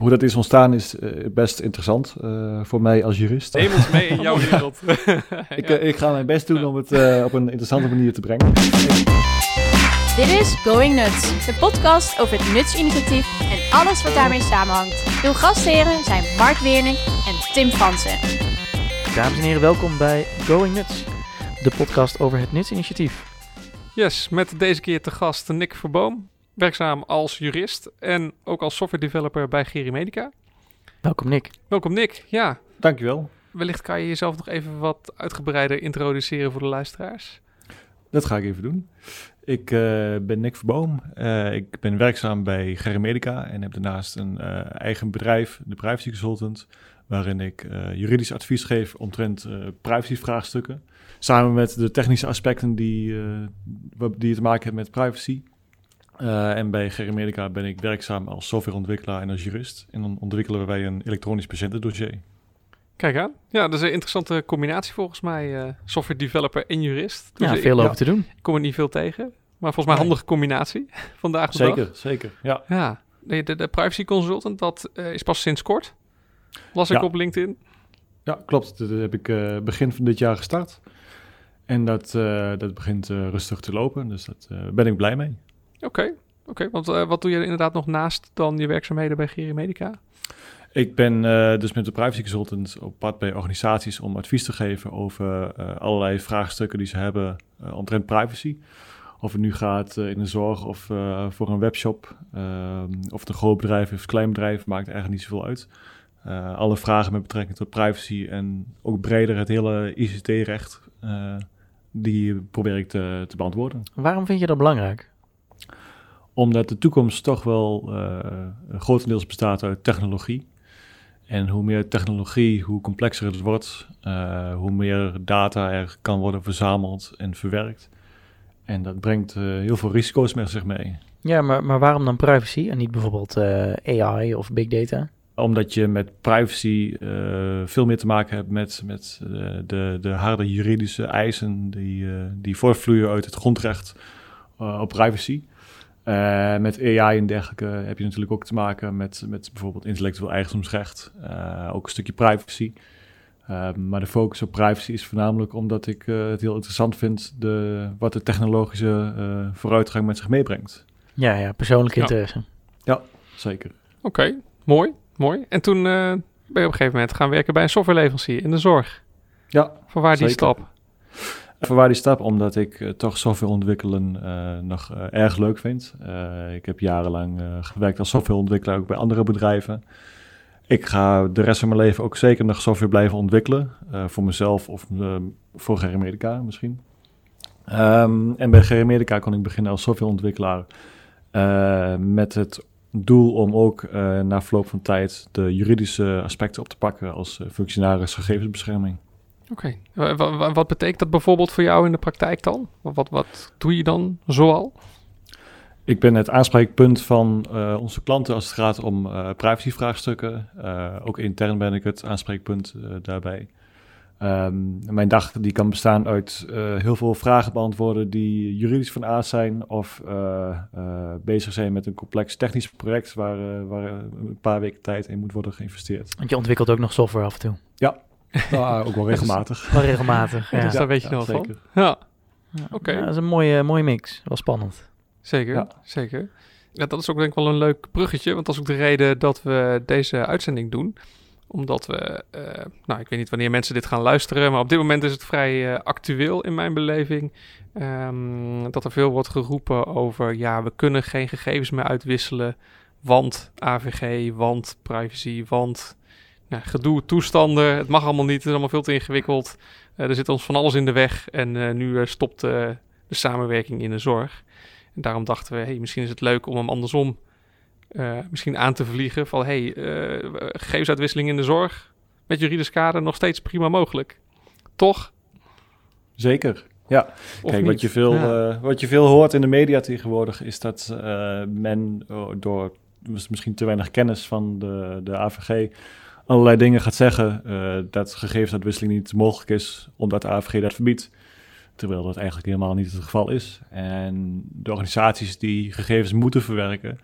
hoe dat is ontstaan is eh, best interessant eh, voor mij als jurist. Neem ons mee in jouw wereld. ik, Ja. eh, ik ga mijn best doen om het op een interessante manier te brengen. Dit is Going Nuts, de podcast over het Nutsinitiatief en alles wat daarmee samenhangt. Uw gastheren zijn Mark Weerning en Tim Fransen. Dames en heren, welkom bij Going Nuts, de podcast over het Nutsinitiatief. Yes, met deze keer te gast Nick Verboom, werkzaam als jurist en ook als software developer bij Geri Medica. Welkom Nick. Welkom Nick. Ja, Dankjewel. wellicht kan je jezelf nog even wat uitgebreider introduceren voor de luisteraars. Dat ga ik even doen. Ik eh, ben Nick Verboom. Eh, ik ben werkzaam bij Gerre Medica en heb daarnaast een eh, eigen bedrijf, de Privacy Consultant, waarin ik eh, juridisch advies geef omtrent eh privacyvraagstukken. Samen met de technische aspecten die, eh, die te maken hebben met privacy. Eh, en bij Gerre Medica ben ik werkzaam als softwareontwikkelaar en als jurist. En dan ontwikkelen wij een elektronisch patiëntendossier. Kijk aan. Ja, dat is een interessante combinatie volgens mij. eh, software developer en jurist. Dus Ja, ik, veel ja. over te doen. ik kom er niet veel tegen. Maar volgens mij een handige combinatie vandaag de dag. Zeker, zeker. Ja. Ja, de, de privacy consultant, dat eh, is pas sinds kort. Las ik Ja. op LinkedIn. Ja, klopt. Dat heb ik eh, begin van dit jaar gestart. En dat, eh, dat begint eh, rustig te lopen, dus daar ben ik blij mee. Oké, oké. Want eh, wat doe je inderdaad nog naast dan je werkzaamheden bij Geri Medica? Ik ben eh, dus met de privacy consultant op pad bij organisaties om advies te geven over eh, allerlei vraagstukken die ze hebben omtrent privacy. Of het nu gaat in de zorg of eh, voor een webshop, eh, of het een groot bedrijf of een klein bedrijf, maakt eigenlijk niet zoveel uit. Eh, alle vragen met betrekking tot privacy en ook breder het hele ICT-recht, eh, die probeer ik te, te beantwoorden. Waarom vind je dat belangrijk? Omdat de toekomst toch wel eh, grotendeels bestaat uit technologie. En hoe meer technologie, hoe complexer het wordt, eh, hoe meer data er kan worden verzameld en verwerkt. En dat brengt eh, heel veel risico's met zich mee. Ja, maar, maar waarom dan privacy en niet bijvoorbeeld AI of big data? Omdat je met privacy veel meer te maken hebt met, met de, de harde juridische eisen die, die voortvloeien uit het grondrecht op privacy. Eh, met AI en dergelijke heb je natuurlijk ook te maken met, met bijvoorbeeld intellectueel eigendomsrecht, eh, ook een stukje privacy. Eh, maar de focus op privacy is voornamelijk omdat ik eh, het heel interessant vind de, wat de technologische eh, vooruitgang met zich meebrengt. Ja, ja, persoonlijke Ja. interesse. Zeker. Oké, mooi, mooi. En toen eh, ben je op een gegeven moment gaan werken bij een softwareleverancier in de zorg. Ja, Van waar die stap? Vanwaar die stap? Omdat ik eh, toch software ontwikkelen eh, nog eh, erg leuk vind. Ik heb jarenlang gewerkt als softwareontwikkelaar ook bij andere bedrijven. Ik ga de rest van mijn leven ook zeker nog software blijven ontwikkelen. voor mezelf of voor GR Medica misschien. Ehm, en bij GR Medica kon ik beginnen als softwareontwikkelaar. eh, met het doel om ook na verloop van tijd de juridische aspecten op te pakken als functionaris gegevensbescherming. Oké. Wa- wat betekent dat bijvoorbeeld voor jou in de praktijk dan? Wat, wat, doe je dan zoal? Ik ben het aanspreekpunt van eh, onze klanten als het gaat om eh, privacyvraagstukken. Eh, ook intern ben ik het aanspreekpunt eh, daarbij. Ehm, mijn dag die kan bestaan uit eh, heel veel vragen beantwoorden die juridisch van aard zijn of eh, eh, bezig zijn met een complex technisch project waar, eh, waar eh, een paar weken tijd in moet worden geïnvesteerd. Want je ontwikkelt ook nog software af en toe. Nou, ook wel regelmatig. Wel regelmatig. Ja, Dus daar weet je ja, nog van. zeker. Ja, Ja, Oké. ja, dat is een mooie, mooie mix. Wel spannend. zeker. Ja. Zeker. Ja, dat is ook denk ik wel een leuk bruggetje, want dat is ook de reden dat we deze uitzending doen. Omdat we, eh, nou ik weet niet wanneer mensen dit gaan luisteren, maar op dit moment is het vrij eh, actueel in mijn beleving. Ehm, dat er veel wordt geroepen over, ja, we kunnen geen gegevens meer uitwisselen, want AVG, want privacy, want gedoe, toestanden. Het mag allemaal niet, het is allemaal veel te ingewikkeld. Eh, er zit ons van alles in de weg en eh, nu eh, stopt de samenwerking in de zorg. En daarom dachten we, hey, misschien is het leuk om hem andersom misschien aan te vliegen. Van hey, gegevensuitwisseling in de zorg met juridisch kader nog steeds prima mogelijk. Toch? Zeker, ja. Of Kijk, niet? wat je, veel, Ja. wat je veel hoort in de media tegenwoordig is dat men oh, door mis- misschien te weinig kennis van de, de AVG allerlei dingen gaat zeggen eh, dat gegevensuitwisseling niet mogelijk is omdat de AVG dat verbiedt. Terwijl dat eigenlijk helemaal niet het geval is. En de organisaties die gegevens moeten verwerken,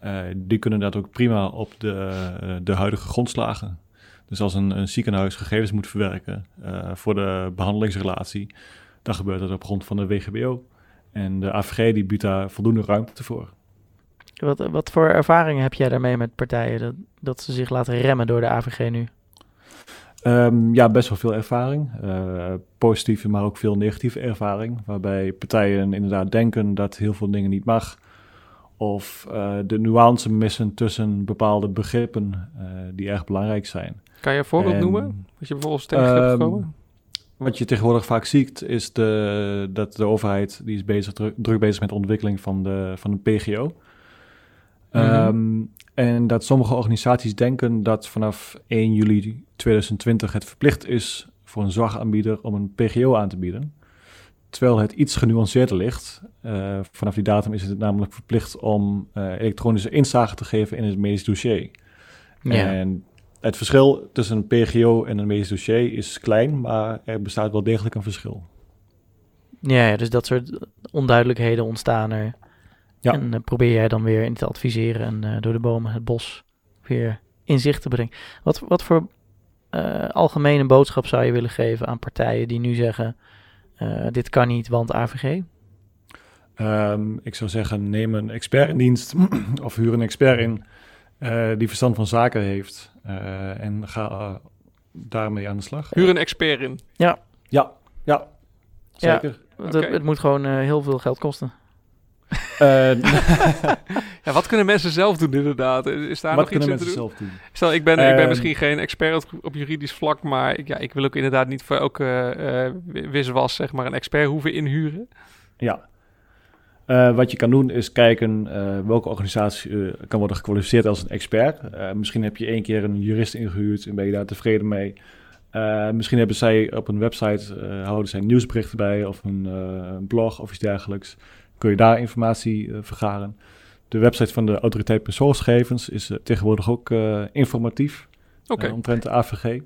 eh, die kunnen dat ook prima op de, eh, de huidige grondslagen. Dus als een, ziekenhuis gegevens moet verwerken voor de behandelingsrelatie, dan gebeurt dat op grond van de WGBO. En de AVG die biedt daar voldoende ruimte voor. Wat, wat voor ervaringen heb jij daarmee met partijen dat, dat ze zich laten remmen door de AVG nu? Ehm, ja, best wel veel ervaring. Uh, positieve, maar ook veel negatieve ervaring. Waarbij partijen inderdaad denken dat heel veel dingen niet mag. Of uh, de nuance missen tussen bepaalde begrippen uh, die erg belangrijk zijn. Kan je een voorbeeld en, noemen? Wat je bijvoorbeeld tegen hebt um, gekomen? Wat je tegenwoordig vaak ziet, is de, dat de overheid die is bezig, druk, druk bezig met de ontwikkeling van de, van een PGO. Mm -hmm. um, en dat sommige organisaties denken dat vanaf 1 juli 2020 het verplicht is voor een zorgaanbieder om een PGO aan te bieden. Terwijl het iets genuanceerder ligt. Uh, vanaf die datum is het namelijk verplicht om uh, elektronische inzage te geven in het medisch dossier. Ja. En het verschil tussen een PGO en een medisch dossier is klein, maar er bestaat wel degelijk een verschil. Ja, ja dus dat soort onduidelijkheden ontstaan er. Ja. En uh, probeer jij dan weer in te adviseren en uh, door de bomen het bos weer in zicht te brengen. Wat, wat voor uh, algemene boodschap zou je willen geven aan partijen die nu zeggen: dit kan niet, want AVG? Um, ik zou zeggen: neem een expert in dienst of huur een expert in die verstand van zaken heeft en ga daarmee aan de slag. Huur een expert in. Ja, ja, ja zeker. Ja, het, okay. het moet gewoon heel veel geld kosten. Uh, ja, wat kunnen mensen zelf doen inderdaad? Is daar wat nog iets kunnen in mensen te doen? zelf doen? Stel, ik ben, ik ben Ehm, misschien geen expert op, juridisch vlak, maar ik, ja, ik wil ook inderdaad niet voor elke uh, wiswas zeg maar een expert hoeven inhuren. Ja. Uh, wat je kan doen is kijken welke organisatie kan worden gekwalificeerd als een expert. misschien heb je één keer een jurist ingehuurd en ben je daar tevreden mee. misschien hebben zij op een website, houden zij nieuwsberichten bij of een, een blog of iets dergelijks kun je daar informatie uh, vergaren. De website van de Autoriteit Persoonsgegevens is uh, tegenwoordig ook uh, informatief okay. omtrent de AVG.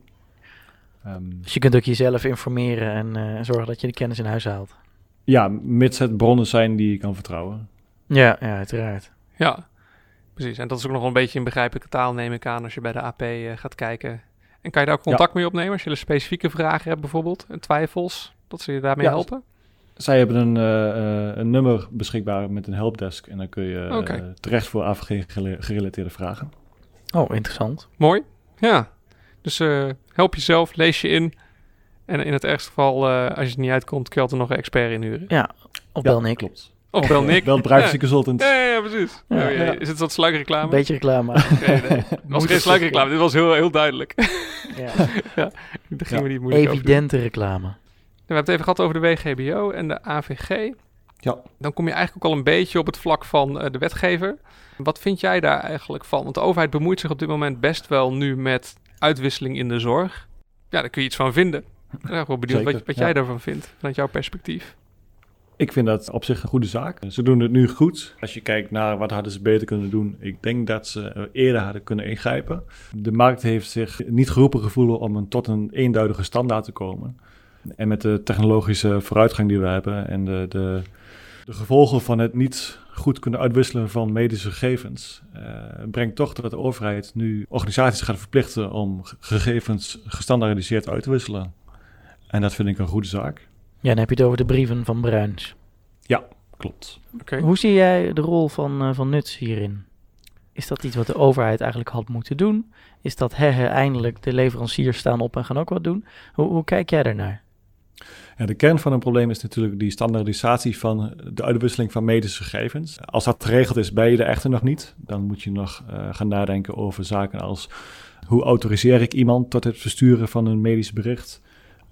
Um, dus je kunt ook jezelf informeren en zorgen dat je de kennis in huis haalt. Ja, mits het bronnen zijn die je kan vertrouwen. Ja, ja uiteraard. Ja, precies. En dat is ook nog een beetje in begrijpelijke taal, neem ik aan, als je bij de AP gaat kijken. En kan je daar ook contact ja. mee opnemen als je specifieke vragen hebt bijvoorbeeld en twijfels, dat ze je daarmee ja, helpen? Zij hebben een, uh, een nummer beschikbaar met een helpdesk en dan kun je okay. uh, terecht voor AVG gerelateerde vragen. Oh, interessant. Mooi. Ja. Dus uh, help jezelf, lees je in. En in het ergste geval, als je het niet uitkomt, kun je altijd nog een expert inhuren. Ja, op ja, Belnik. Klopt. Of bel Nick. Bel privacy consultant. Ja, ja, ja precies. Ja, ja. Is het wat sluikreclame? Een beetje reclame. Okay, nee. Het was geen sluikreclame, dit was heel, heel duidelijk. ja. ja. Daar gingen we niet moeilijk Evidente reclame. We hebben het even gehad over de WGBO en de AVG. Ja. Dan kom je eigenlijk ook al een beetje op het vlak van uh, de wetgever. Wat vind jij daar eigenlijk van? Want de overheid bemoeit zich op dit moment best wel nu met uitwisseling in de zorg. Ja, daar kun je iets van vinden. Ik ben wel benieuwd Zeker, wat, wat ja. jij daarvan vindt, vanuit jouw perspectief. Ik vind dat op zich een goede zaak. Ze doen het nu goed. Als je kijkt naar wat hadden ze beter kunnen doen. Ik denk dat ze eerder hadden kunnen ingrijpen. De markt heeft zich niet geroepen gevoelen om een, tot een eenduidige standaard te komen. En met de technologische vooruitgang die we hebben en de, de, de gevolgen van het niet goed kunnen uitwisselen van medische gegevens, uh, brengt toch dat de overheid nu organisaties gaat verplichten om gegevens gestandaardiseerd uit te wisselen. En dat vind ik een goede zaak. Ja, dan heb je het over de brieven van Bruins. Ja, klopt. Okay. Hoe zie jij de rol van, uh, van Nuts hierin? Is dat iets wat de overheid eigenlijk had moeten doen? Is dat he, he, eindelijk de leveranciers staan op en gaan ook wat doen? Hoe, hoe kijk jij daarnaar? Ja, de kern van een probleem is natuurlijk die standaardisatie van de uitwisseling van medische gegevens. Als dat geregeld is, ben je er echter nog niet. Dan moet je nog uh, gaan nadenken over zaken als hoe autoriseer ik iemand tot het versturen van een medisch bericht?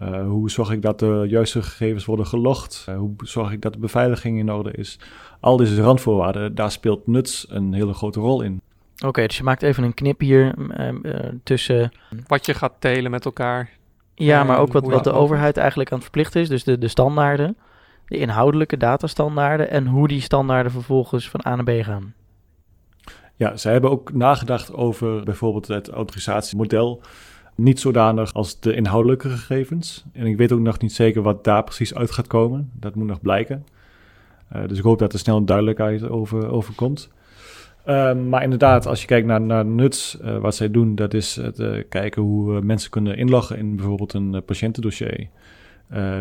Uh, hoe zorg ik dat de juiste gegevens worden gelogd? Uh, hoe zorg ik dat de beveiliging in orde is? Al deze randvoorwaarden, daar speelt nuts een hele grote rol in. Oké, okay, dus je maakt even een knip hier uh, tussen... Wat je gaat delen met elkaar. Ja, maar ook wat, wat de overheid eigenlijk aan het verplichten is. Dus de, de standaarden, de inhoudelijke datastandaarden... en hoe die standaarden vervolgens van A naar B gaan. Ja, zij hebben ook nagedacht over bijvoorbeeld het autorisatiemodel... Niet zodanig als de inhoudelijke gegevens. En ik weet ook nog niet zeker wat daar precies uit gaat komen. Dat moet nog blijken. Uh, dus ik hoop dat er snel een duidelijkheid over, over komt. Ehm, maar inderdaad, als je kijkt naar, naar nuts, uh, wat zij doen, dat is het uh, kijken hoe uh, mensen kunnen inloggen in bijvoorbeeld een patiëntendossier.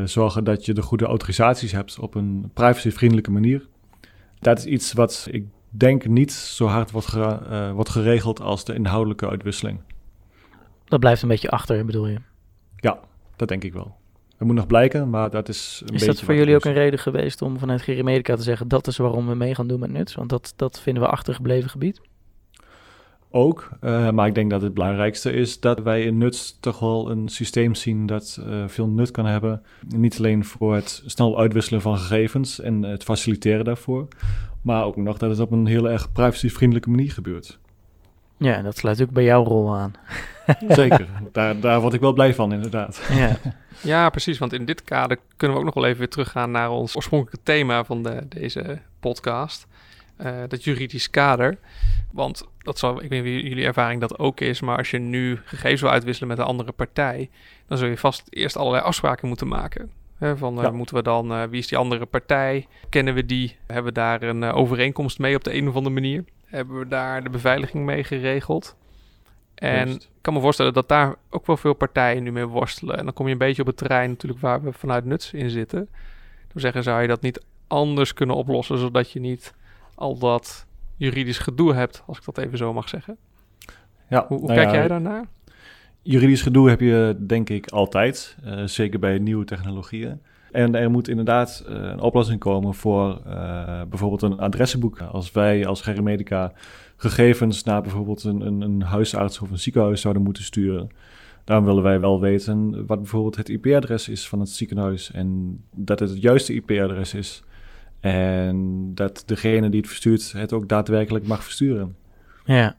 zorgen dat je de goede autorisaties hebt op een privacyvriendelijke manier. Dat is iets wat ik denk niet zo hard wordt geregeld als de inhoudelijke uitwisseling. Dat blijft een beetje achter, bedoel je? Ja, dat denk ik wel. Dat moet nog blijken, maar dat is een Is dat voor jullie ook een reden geweest om vanuit Gerimedica te zeggen... dat is waarom we mee gaan doen met nuts? Want dat, dat vinden we achtergebleven gebied. Ook, uh, maar ik denk dat het belangrijkste is dat wij in nuts toch wel een systeem zien dat uh, veel nut kan hebben. Niet alleen voor het snel uitwisselen van gegevens en het faciliteren daarvoor, maar ook nog dat het op een heel erg privacyvriendelijke manier gebeurt. Ja, dat sluit ook bij jouw rol aan. Zeker, daar, daar word ik wel blij van inderdaad. Ja. Ja, precies. Want in dit kader kunnen we ook nog wel even weer teruggaan naar ons oorspronkelijke thema van de, deze podcast. Uh, dat juridisch kader. Want dat zal, ik weet niet wie jullie ervaring dat ook is, maar als je nu gegevens wil uitwisselen met een andere partij, dan zul je vast eerst allerlei afspraken moeten maken. He, van ja. uh, moeten we dan, uh, wie is die andere partij? Kennen we die? Hebben we daar een overeenkomst mee op de een of andere manier? Hebben we daar de beveiliging mee geregeld? En ik kan me voorstellen dat daar ook wel veel partijen nu mee worstelen. En dan kom je een beetje op het terrein natuurlijk waar we vanuit nuts in zitten. Dan zeggen, zou je dat niet anders kunnen oplossen, zodat je niet al dat juridisch gedoe hebt, als ik dat even zo mag zeggen. Ja, hoe hoe nou kijk ja, jij daarnaar? Juridisch gedoe heb je denk ik altijd, uh, zeker bij nieuwe technologieën. En er moet inderdaad uh, een oplossing komen voor uh, bijvoorbeeld een adressenboek. Als wij als Gerimedica gegevens naar bijvoorbeeld een, een, een, huisarts of een ziekenhuis zouden moeten sturen. Dan willen wij wel weten wat bijvoorbeeld het IP-adres is van het ziekenhuis en dat het het juiste IP-adres is. En dat degene die het verstuurt het ook daadwerkelijk mag versturen. Ja.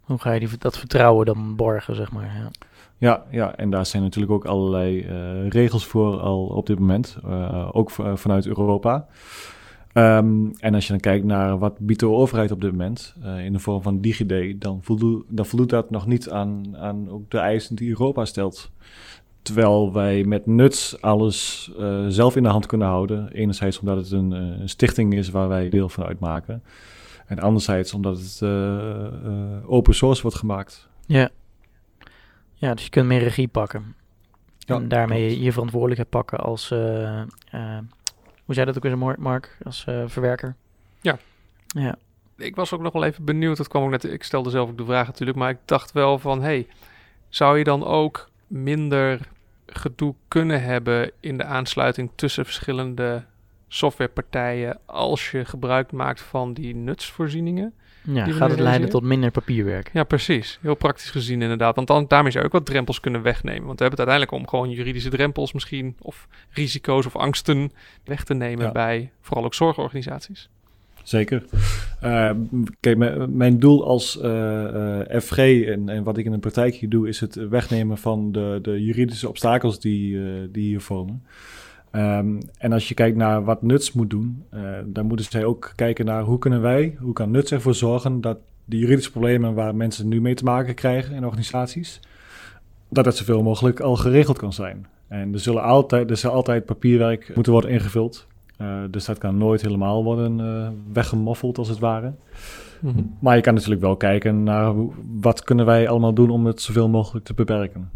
Hoe ga je die, dat vertrouwen dan borgen, zeg maar? Ja. Ja, ja, en daar zijn natuurlijk ook allerlei uh, regels voor al op dit moment, uh, ook vanuit Europa. Um, en als je dan kijkt naar wat biedt de overheid op dit moment in de vorm van DigiD, dan, voldoet, dan voldoet dat nog niet aan, aan ook de eisen die Europa stelt. Terwijl wij met nuts alles zelf in de hand kunnen houden. Enerzijds omdat het een, een, stichting is waar wij deel van uitmaken. En anderzijds omdat het open source wordt gemaakt. Ja. Ja, dus je kunt meer regie pakken. Ja, en daarmee klopt. je verantwoordelijkheid pakken als hoe zei dat ook weer, Mark, als uh, verwerker? Ja. Ja. Ik was ook nog wel even benieuwd. Dat kwam ook net. Ik stelde zelf ook de vraag natuurlijk, maar ik dacht wel van, hey, zou je dan ook minder gedoe kunnen hebben in de aansluiting tussen verschillende softwarepartijen als je gebruik maakt van die nutsvoorzieningen? Ja, gaat het leiden tot minder papierwerk. Ja, precies. Heel praktisch gezien inderdaad. Want dan, daarmee zou je ook wat drempels kunnen wegnemen. Want we hebben het uiteindelijk om gewoon juridische drempels misschien... of risico's of angsten weg te nemen ja. bij vooral ook zorgorganisaties. Zeker. Uh, kijk, mijn doel als uh, uh, FG en, en, wat ik in de praktijk hier doe... is het wegnemen van de, de juridische obstakels die, die hier vormen. Um, en als je kijkt naar wat Nuts moet doen, uh, dan moeten zij ook kijken naar hoe kunnen wij, hoe kan Nuts ervoor zorgen dat de juridische problemen waar mensen nu mee te maken krijgen in organisaties, dat dat zoveel mogelijk al geregeld kan zijn. En er, zullen altijd, er zal altijd papierwerk moeten worden ingevuld. Uh, dus dat kan nooit helemaal worden uh, weggemoffeld als het ware. Mm -hmm. Maar je kan natuurlijk wel kijken naar wat kunnen wij allemaal doen om het zoveel mogelijk te beperken.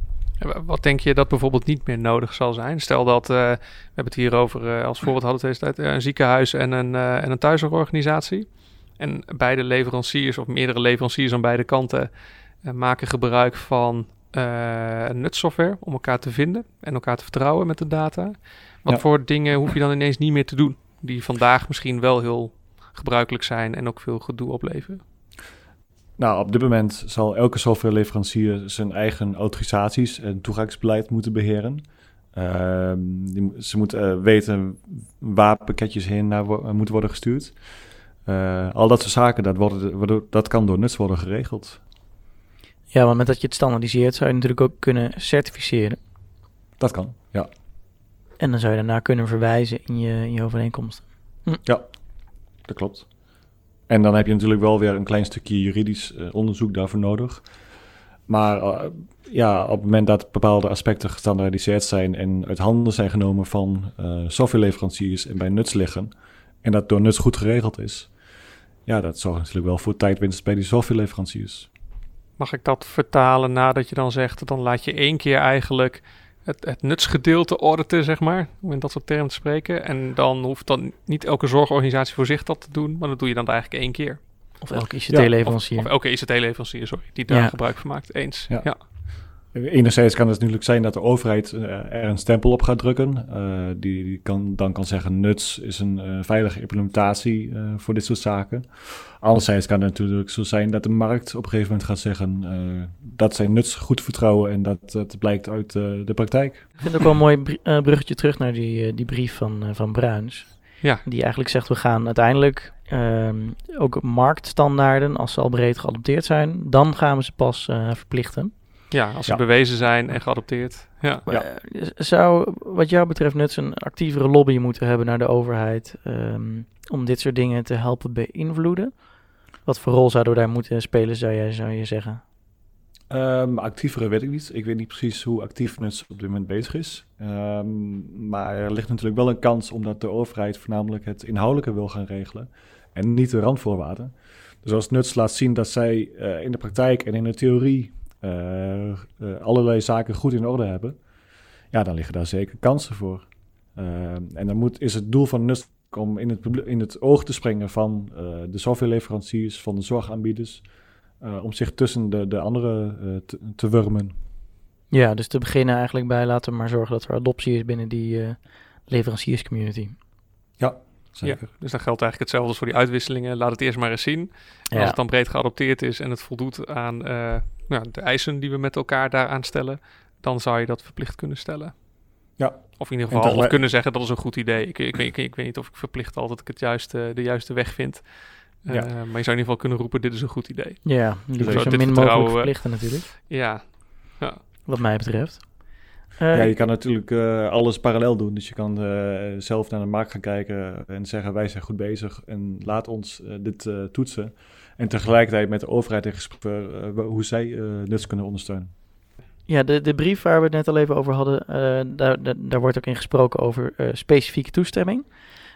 Wat denk je dat bijvoorbeeld niet meer nodig zal zijn? Stel dat, uh, we hebben het hier over, uh, als voorbeeld hadden we deze tijd, een ziekenhuis en een, en een thuiszorgorganisatie. En beide leveranciers of meerdere leveranciers aan beide kanten maken gebruik van nutsoftware om elkaar te vinden en elkaar te vertrouwen met de data. Wat ja. voor dingen hoef je dan ineens niet meer te doen, die vandaag misschien wel heel gebruikelijk zijn en ook veel gedoe opleveren? Nou, op dit moment zal elke softwareleverancier zijn eigen autorisaties en toegangsbeleid moeten beheren. Uh, die, ze moeten uh, weten waar pakketjes heen naar wo moeten worden gestuurd. Uh, al dat soort zaken, dat, worden, dat kan door nuts worden geregeld. Ja, maar met dat je het standaardiseert, zou je natuurlijk ook kunnen certificeren. Dat kan, ja. En dan zou je daarna kunnen verwijzen in je, in je overeenkomsten. Hm. Ja, dat klopt. En dan heb je natuurlijk wel weer een klein stukje juridisch uh, onderzoek daarvoor nodig. Maar uh, ja, op het moment dat bepaalde aspecten gestandaardiseerd zijn en uit handen zijn genomen van uh, softwareleveranciers en bij Nuts liggen, en dat door Nuts goed geregeld is, ja, dat zorgt natuurlijk wel voor tijdwinst bij die softwareleveranciers. Mag ik dat vertalen nadat je dan zegt, dan laat je één keer eigenlijk het, het nutsgedeelte auditen, zeg maar, om in dat soort termen te spreken. En dan hoeft dan niet elke zorgorganisatie voor zich dat te doen, maar dat doe je dan eigenlijk één keer. Of elke ICT-leverancier. Of, of elke ICT-leverancier, sorry, die daar Ja. gebruik van maakt. Eens. Ja. Ja. Enerzijds kan het natuurlijk zijn dat de overheid eh, er een stempel op gaat drukken. Eh, die die kan, dan kan zeggen, nuts is een eh, veilige implementatie eh, voor dit soort zaken. Anderzijds kan het natuurlijk zo zijn dat de markt op een gegeven moment gaat zeggen... eh, dat zijn nuts goed vertrouwen en dat het blijkt uit de praktijk. Ik vind het ook wel een mooi br- bruggetje terug naar die, die brief van, van Bruins. Ja. Die eigenlijk zegt, we gaan uiteindelijk ehm, ook marktstandaarden, als ze al breed geadopteerd zijn, dan gaan we ze pas eh, verplichten. Ja, als ze Ja. bewezen zijn en geadopteerd. Ja. Ja. Eh, zou wat jou betreft Nuts een actievere lobby moeten hebben naar de overheid ehm, om dit soort dingen te helpen beïnvloeden? Wat voor rol zouden we daar moeten spelen, zou, jij, zou je zeggen? Ehm actievere weet ik niet. Ik weet niet precies hoe actief Nuts op dit moment bezig is. Ehm, maar er ligt natuurlijk wel een kans omdat de overheid voornamelijk het inhoudelijke wil gaan regelen. En niet de randvoorwaarden. Dus als Nuts laat zien dat zij eh, in de praktijk en in de theorie allerlei zaken goed in orde hebben. Ja, dan liggen daar zeker kansen voor. Ehm, en dan moet, is het doel van Nuts om in het, in het oog te springen van eh, de softwareleveranciers, van de zorgaanbieders. eh, om zich tussen de, de andere eh, te, te wurmen. Ja, dus te beginnen eigenlijk bij laten we maar zorgen dat er adoptie is binnen die eh, leverancierscommunity. Zeker. Dus dan geldt eigenlijk hetzelfde als voor die uitwisselingen. Laat het eerst maar eens zien. En Als Ja, het dan breed geadopteerd is en het voldoet aan eh, nou, de eisen die we met elkaar daaraan stellen, dan zou je dat verplicht kunnen stellen. Ja. Of in ieder geval of kunnen zeggen dat is een goed idee. Ik, ik, weet- ik, ik weet niet of ik verplicht altijd ik het juiste, de juiste weg vind. Eh, Ja. Maar je zou in ieder geval kunnen roepen, dit is een goed idee. ja liever Zo min mogelijk verplichten natuurlijk, Ja, wat mij betreft. Eh, Ja, je kan natuurlijk eh, alles parallel doen. Dus je kan eh, zelf naar de markt gaan kijken en zeggen wij zijn goed bezig en laat ons eh, dit eh, toetsen. En tegelijkertijd met de overheid in gesprek eh, hoe zij eh nuts kunnen ondersteunen. Ja, de, de brief waar we het net al even over hadden, eh, daar, daar, daar wordt ook in gesproken over eh, specifieke toestemming.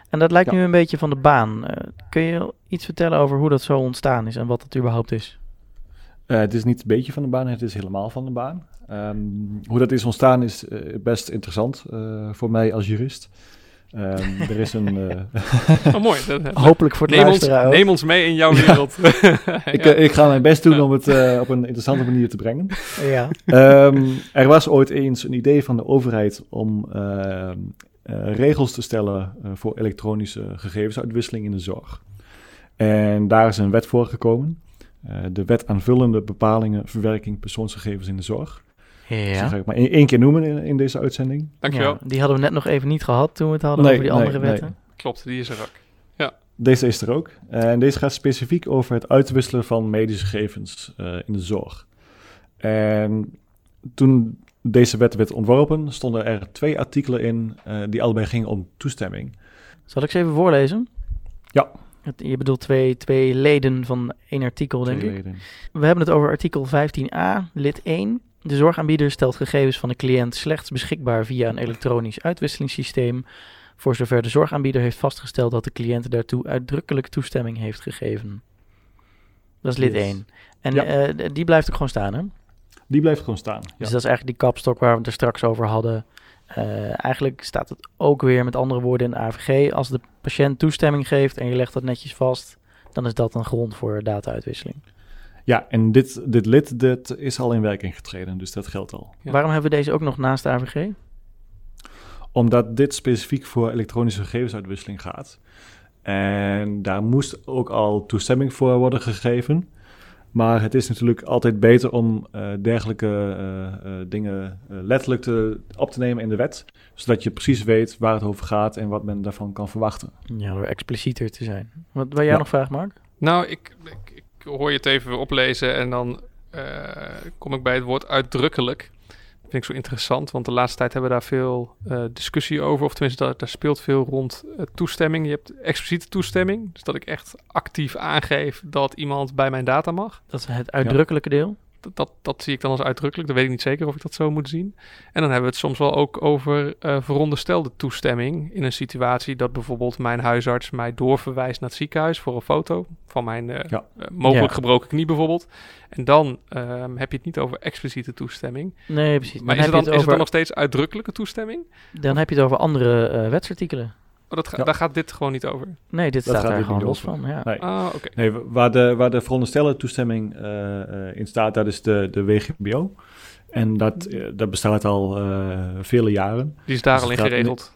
En dat lijkt Ja. nu een beetje van de baan. Eh, kun je iets vertellen over hoe dat zo ontstaan is en wat het überhaupt is? Eh, het is niet een beetje van de baan, het is helemaal van de baan. Ehm, hoe dat is ontstaan is eh, best interessant eh, voor mij als jurist. Ehm, er is een... eh, oh, mooi. Hopelijk voor de neem, ons, ook. neem ons mee in jouw Ja. wereld. ik, Ja. ik ga mijn best doen om het eh, op een interessante manier te brengen. Ja. Ehm, er was ooit eens een idee van de overheid om ehm, eh, regels te stellen eh, voor elektronische gegevensuitwisseling in de zorg. En daar is een wet voor gekomen. Eh, de wet aanvullende bepalingen verwerking persoonsgegevens in de zorg. Dus die Ja. ga ik maar één keer noemen in, in deze uitzending. Dankjewel. Ja, die hadden we net nog even niet gehad toen we het hadden Nee, over die nee, andere nee. wetten. Klopt, die is er ook. Deze is er ook. En deze gaat specifiek over het uitwisselen van medische gegevens eh, in de zorg. En toen deze wet werd ontworpen, stonden er twee artikelen in eh, die allebei gingen om toestemming. Zal ik ze even voorlezen? Ja. Het- Je bedoelt twee, twee leden van één artikel, denk Twee ik. leden. We hebben het over artikel 15a, lid 1. De zorgaanbieder stelt gegevens van de cliënt slechts beschikbaar via een elektronisch uitwisselingssysteem, voor zover de zorgaanbieder heeft vastgesteld dat de cliënt daartoe uitdrukkelijk toestemming heeft gegeven. Dat is lid Yes. 1. En Ja. eh, die blijft ook gewoon staan, hè? Die blijft gewoon staan. Ja. Dus dat is eigenlijk die kapstok waar we het er straks over hadden. Eh, eigenlijk staat het ook weer met andere woorden in de AVG. Als de patiënt toestemming geeft en je legt dat netjes vast, dan is dat een grond voor data-uitwisseling. Ja, en dit, dit lid dit is al in werking getreden, dus dat geldt al. Ja. Waarom hebben we deze ook nog naast de AVG? Omdat dit specifiek voor elektronische gegevensuitwisseling gaat. En daar moest ook al toestemming voor worden gegeven. Maar het is natuurlijk altijd beter om eh, dergelijke eh, eh, dingen eh, letterlijk te, op te nemen in de wet. Zodat je precies weet waar het over gaat en wat men daarvan kan verwachten. Ja, door explicieter te zijn. Wat wil jij Ja. nog vragen, Mark? Nou, ik, ik, ik hoor je het even weer oplezen en dan eh, kom ik bij het woord uitdrukkelijk. Vind ik zo interessant, want de laatste tijd hebben we daar veel eh, discussie over. Of tenminste, daar, daar speelt veel rond eh, toestemming. Je hebt expliciete toestemming, dus dat ik echt actief aangeef dat iemand bij mijn data mag. Dat is het uitdrukkelijke deel. Dat, dat, zie ik dan als uitdrukkelijk. Dan weet ik niet zeker of ik dat zo moet zien. En dan hebben we het soms wel ook over eh, veronderstelde toestemming. In een situatie dat bijvoorbeeld mijn huisarts mij doorverwijst naar het ziekenhuis voor een foto van mijn eh, Ja. eh, mogelijk Ja. gebroken knie bijvoorbeeld. En dan ehm, heb je het niet over expliciete toestemming. Nee, precies. Maar dan, is heb het, dan, je is het het dan over, nog steeds uitdrukkelijke toestemming? dan heb je het over andere eh, wetsartikelen. Oh, dat ga- Ja. Daar gaat dit gewoon niet over. Nee, dit Dat staat gaat daar gewoon los van. Ja. Nee. Ah, oké. Nee, waar de, waar de veronderstelde toestemming eh, eh, in staat, dat is de, de WGBO. En dat, eh, dat bestaat al eh, vele jaren. Die is daar Dus al in geregeld.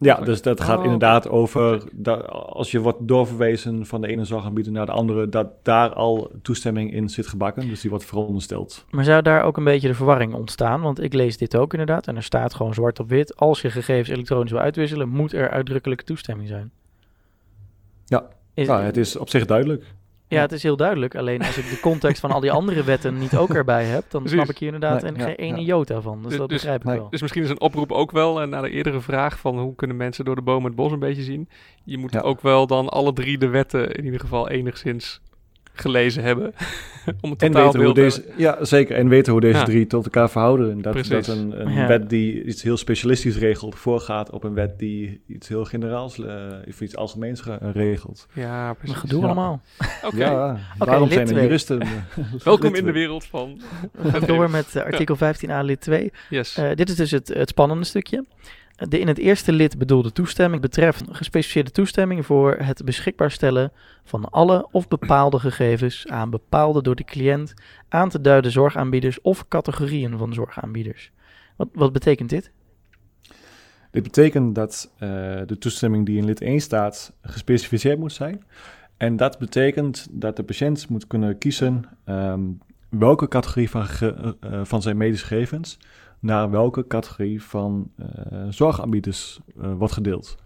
Ja, dus dat gaat Oh, inderdaad over dat als je wordt doorverwezen van de ene zorgaanbieder naar de andere, dat daar al toestemming in zit gebakken. Dus die wordt verondersteld. Maar zou daar ook een beetje de verwarring ontstaan? Want ik lees dit ook inderdaad. En er staat gewoon zwart op wit. Als je gegevens elektronisch wil uitwisselen, moet er uitdrukkelijke toestemming zijn. Ja. Is, Nou, het is op zich duidelijk. Ja, het is heel duidelijk. Alleen als ik de context van al die andere wetten niet ook erbij heb, dan Precies. snap ik hier inderdaad Nee, en ja, geen ene ja. jota van. Dus Dus- dat dus- begrijp ik wel. Dus misschien is een oproep ook wel, en naar de eerdere vraag van hoe kunnen mensen door de bomen het bos een beetje zien. Je moet Ja. ook wel dan alle drie de wetten in ieder geval enigszins gelezen hebben. om het En weten hoe deze, ja, zeker. En weten hoe deze Ja. drie tot elkaar verhouden. En dat, Precies. dat een, een Ja. wet die iets heel specialistisch regelt, voorgaat op een wet die iets heel generaals eh, of iets algemeens ge- regelt. Ja, precies. gedoe Ja. allemaal. Oké, Ja, waarom zijn er juristen? eh, welkom in de wereld van... We gaan door met eh, artikel 15a lid 2. Yes. Eh, dit is dus het, het spannende stukje. De in het eerste lid bedoelde toestemming betreft gespecificeerde toestemming voor het beschikbaar stellen van alle of bepaalde gegevens aan bepaalde door de cliënt aan te duiden zorgaanbieders of categorieën van zorgaanbieders. Wat, wat betekent dit? Dit betekent dat eh, de toestemming die in lid 1 staat gespecificeerd moet zijn. En dat betekent dat de patiënt moet kunnen kiezen ehm, welke categorie van, eh, van zijn medische gegevens naar welke categorie van eh, zorgaanbieders eh, wordt gedeeld.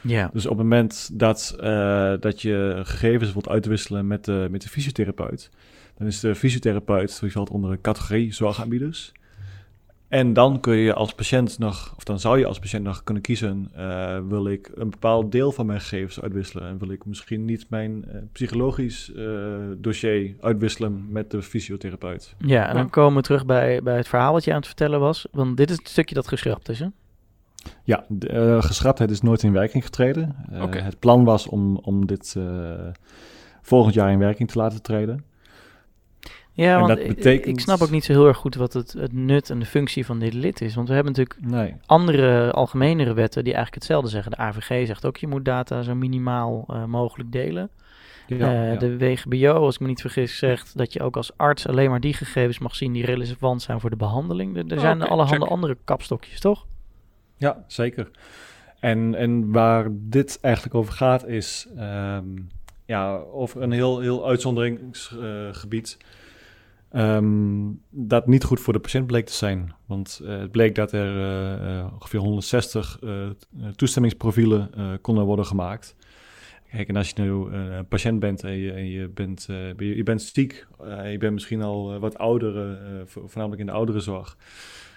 Ja. Dus op het moment dat, eh, dat je gegevens wilt uitwisselen met de, met de fysiotherapeut, dan is de fysiotherapeut die valt onder de categorie zorgaanbieders. En dan kun je als patiënt nog, of dan zou je als patiënt nog kunnen kiezen, eh, wil ik een bepaald deel van mijn gegevens uitwisselen en wil ik misschien niet mijn eh, psychologisch eh, dossier uitwisselen met de fysiotherapeut. Ja, en dan Ja. komen we terug bij, bij het verhaal wat je aan het vertellen was. Want dit is het stukje dat geschrapt is, hè? Ja, de, geschraptheid is nooit in werking getreden. Eh, Oké. Het plan was om, om dit eh, volgend jaar in werking te laten treden. Ja, En want dat ik- betekent- ik snap ook niet zo heel erg goed wat het, het nut en de functie van dit lid is. Want we hebben natuurlijk Nee. andere algemenere wetten die eigenlijk hetzelfde zeggen. De AVG zegt ook je moet data zo minimaal eh, mogelijk delen. Ja, Eh, ja. De WGBO, als ik me niet vergis, zegt dat je ook als arts alleen maar die gegevens mag zien die relevant zijn voor de behandeling. Er, er Oh, zijn oké, allerhande check. andere kapstokjes, toch? Ja, zeker. En, en waar dit eigenlijk over gaat is ehm, ja, over een heel, heel uitzonderingsgebied ehm, dat niet goed voor de patiënt bleek te zijn. Want eh, het bleek dat er eh, eh, ongeveer 160 eh, toestemmingsprofielen konden worden gemaakt. Kijk, en als je nu een patiënt bent en je, en je, bent, je, bent ziek, je bent misschien al wat ouder, vo- voornamelijk in de ouderenzorg.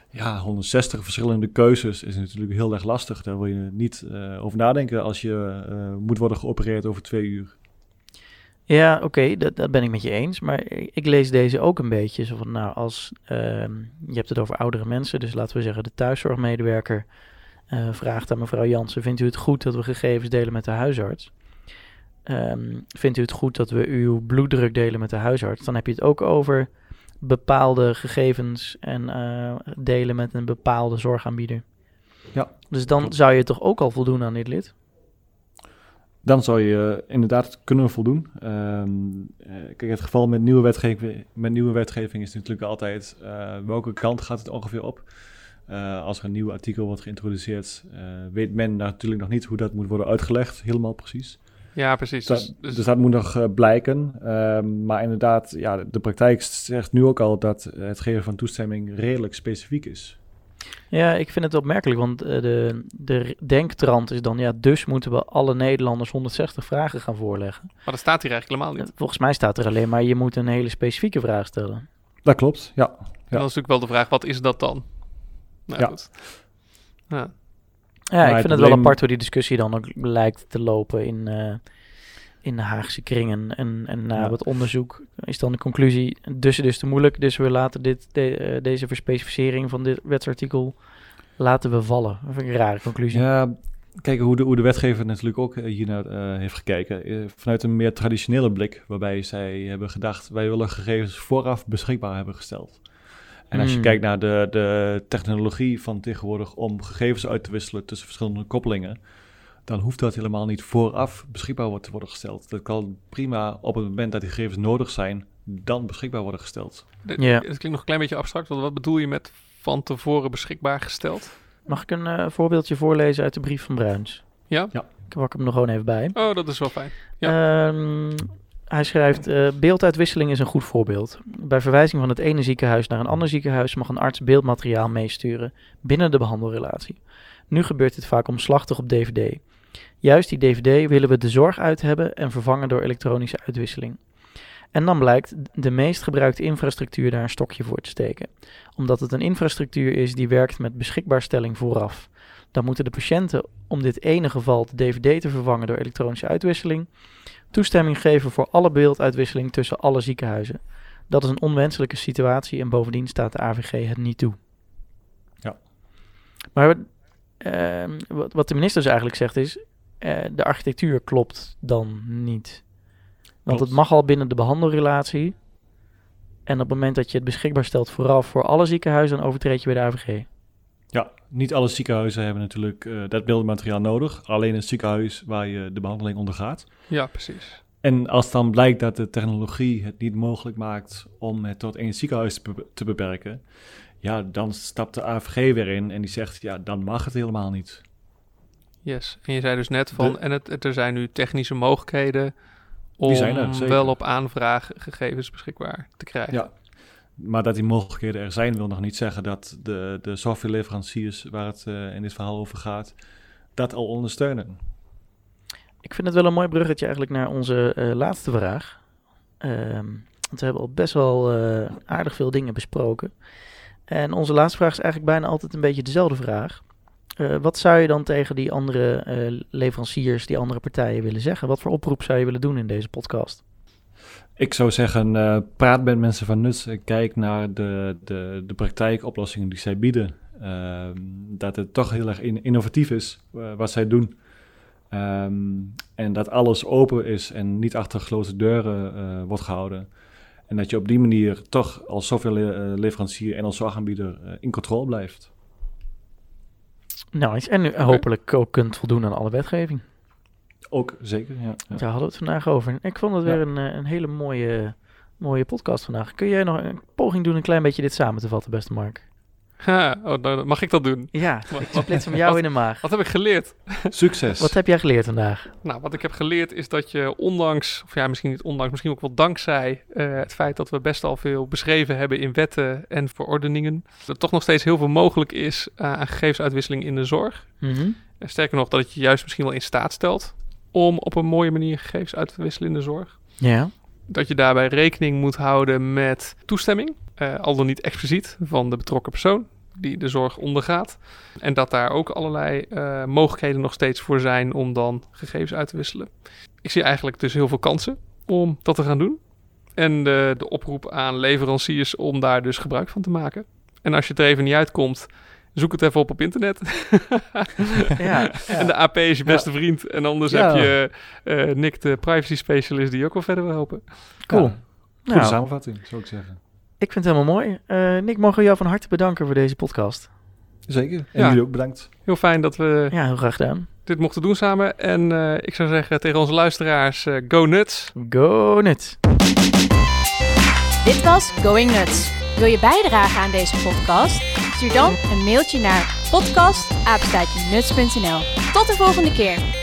Ja, 160 verschillende keuzes is natuurlijk heel erg lastig. Daar wil je niet over nadenken als je moet worden geopereerd over twee uur. Ja, oké, dat, dat ben ik met je eens. Maar ik lees deze ook een beetje zo van, nou, als ehm, je hebt het over oudere mensen, dus laten we zeggen de thuiszorgmedewerker eh, vraagt aan mevrouw Jansen, vindt u het goed dat we gegevens delen met de huisarts? Ehm, vindt u het goed dat we uw bloeddruk delen met de huisarts? Dan heb je het ook over bepaalde gegevens en eh, delen met een bepaalde zorgaanbieder. Ja, Dus dan zou je toch ook al voldoen aan dit lid? Dan zou je inderdaad kunnen voldoen. Ehm, eh, kijk, het geval met nieuwe wetgeving, met nieuwe wetgeving is natuurlijk altijd eh, welke kant gaat het ongeveer op. Eh, als er een nieuw artikel wordt geïntroduceerd, weet men natuurlijk nog niet hoe dat moet worden uitgelegd, helemaal precies. ja, precies. Dat- Dus, dus- dus dat moet nog blijken. Ehm, maar inderdaad, ja, de praktijk zegt nu ook al dat het geven van toestemming redelijk specifiek is. Ja, ik vind het opmerkelijk, want eh, de, de denktrand is dan, ja, dus moeten we alle Nederlanders 160 vragen gaan voorleggen. maar dat staat hier eigenlijk helemaal niet. Eh, Volgens mij staat er alleen maar, je moet een hele specifieke vraag stellen. Dat klopt, ja. En dan is natuurlijk wel de vraag, wat is dat dan? Nou, Ja. goed. Ja. Ja, Maar ik vind het wel apart hoe die discussie dan ook lijkt te lopen in, eh, in de Haagse kringen. En, en na Ja. wat onderzoek is dan de conclusie, dus is te moeilijk, dus we laten dit, de- eh, deze verspecificering van dit wetsartikel laten we vallen. Dat vind ik een rare conclusie. Ja, kijk hoe de, hoe de wetgever natuurlijk ook eh, hiernaar eh, heeft gekeken. Vanuit een meer traditionele blik, waarbij zij hebben gedacht, wij willen gegevens vooraf beschikbaar hebben gesteld. En als je Hmm. kijkt naar de, de technologie van tegenwoordig om gegevens uit te wisselen tussen verschillende koppelingen, dan hoeft dat helemaal niet vooraf beschikbaar te worden gesteld. Dat kan prima op het moment dat die gegevens nodig zijn, dan beschikbaar worden gesteld. Ja. Het klinkt nog een klein beetje abstract, want wat bedoel je met van tevoren beschikbaar gesteld? Mag ik een eh, voorbeeldje voorlezen uit de brief van Bruins? Ja? Ja. Ik pak hem er gewoon even bij. Oh, dat is wel fijn. Ehm, hij schrijft, eh, beelduitwisseling is een goed voorbeeld. Bij verwijzing van het ene ziekenhuis naar een ander ziekenhuis mag een arts beeldmateriaal meesturen binnen de behandelrelatie. Nu gebeurt dit vaak omslachtig op DVD. Juist die DVD willen we de zorg uit hebben en vervangen door elektronische uitwisseling. En dan blijkt de meest gebruikte infrastructuur daar een stokje voor te steken. Omdat het een infrastructuur is die werkt met beschikbaarstelling vooraf. Dan moeten de patiënten, om dit ene geval de DVD te vervangen door elektronische uitwisseling, toestemming geven voor alle beelduitwisseling tussen alle ziekenhuizen. Dat is een onwenselijke situatie en bovendien staat de AVG het niet toe. Ja. Maar ehm, wat, wat de minister dus eigenlijk zegt is, eh, de architectuur klopt dan niet. Want Klopt. het mag al binnen de behandelrelatie. En op het moment dat je het beschikbaar stelt vooraf voor alle ziekenhuizen, dan overtreed je bij de AVG. Ja, niet alle ziekenhuizen hebben natuurlijk eh, dat beeldmateriaal nodig. Alleen het ziekenhuis waar je de behandeling ondergaat. Ja, precies. En als dan blijkt dat de technologie het niet mogelijk maakt om het tot één ziekenhuis te, be- te beperken, ja, dan stapt de AVG weer in en die zegt, ja, dan mag het helemaal niet. Yes. En je zei dus net van, De- en het, het- er zijn nu technische mogelijkheden om er, wel op aanvraag gegevens beschikbaar te krijgen. Ja. Maar dat die mogelijkheden er zijn, wil nog niet zeggen dat de, de softwareleveranciers waar het eh, in dit verhaal over gaat, dat al ondersteunen. Ik vind het wel een mooi bruggetje eigenlijk naar onze eh, laatste vraag. Ehm, want we hebben al best wel eh, aardig veel dingen besproken. En onze laatste vraag is eigenlijk bijna altijd een beetje dezelfde vraag. Eh, wat zou je dan tegen die andere leveranciers, die andere partijen willen zeggen? Wat voor oproep zou je willen doen in deze podcast? Ik zou zeggen, praat met mensen van Nuts. en Kijk naar de, de, de praktijkoplossingen die zij bieden. Ehm, dat het toch heel erg in- innovatief is wat zij doen. Ehm, en dat alles open is en niet achter gesloten deuren eh, wordt gehouden. En dat je op die manier toch als softwareleverancier en als zorgaanbieder eh, in controle blijft. Nice. En nu hopelijk ook kunt voldoen aan alle wetgeving. Ook zeker, ja. ja. Daar hadden we het vandaag over. Ik vond het Ja. weer een, eh, een hele mooie, mooie podcast vandaag. Kun jij nog een poging doen een klein beetje dit samen te vatten, beste Mark? Ha, oh, nou, mag ik dat doen? Ja, Wat- ik splits hem jou wat- in de maag. Wat heb ik geleerd? Succes. Wat heb jij geleerd vandaag? Nou, wat ik heb geleerd is dat je ondanks, of ja, misschien niet ondanks, misschien ook wel dankzij eh, het feit dat we best al veel beschreven hebben in wetten en verordeningen, dat er toch nog steeds heel veel mogelijk is eh, aan gegevensuitwisseling in de zorg. Mhm. En sterker nog, dat het je juist misschien wel in staat stelt om op een mooie manier gegevens uit te wisselen in de zorg. Ja. Dat je daarbij rekening moet houden met toestemming, eh, al dan niet expliciet, van de betrokken persoon die de zorg ondergaat. En dat daar ook allerlei eh, mogelijkheden nog steeds voor zijn om dan gegevens uit te wisselen. Ik zie eigenlijk dus heel veel kansen om dat te gaan doen. En de, de oproep aan leveranciers om daar dus gebruik van te maken. En als je het er even niet uitkomt, zoek het even op op internet. Ja, En de AP is je beste vriend. En anders Ja. heb je eh, Nick, de privacy specialist, die ook wel verder wil helpen. cool. Ja, goede Nou, samenvatting, zou ik zeggen. Ik vind het helemaal mooi. Eh, Nick, mogen we jou van harte bedanken voor deze podcast. Zeker. En Ja. jullie ook bedankt. Heel fijn dat we Ja, heel graag gedaan. dit mochten doen samen. En eh, ik zou zeggen tegen onze luisteraars, eh, go nuts. Go nuts. Dit was Going Nuts. Wil je bijdragen aan deze podcast? Stuur dan een mailtje naar podcast.nuts.nl. Tot de volgende keer.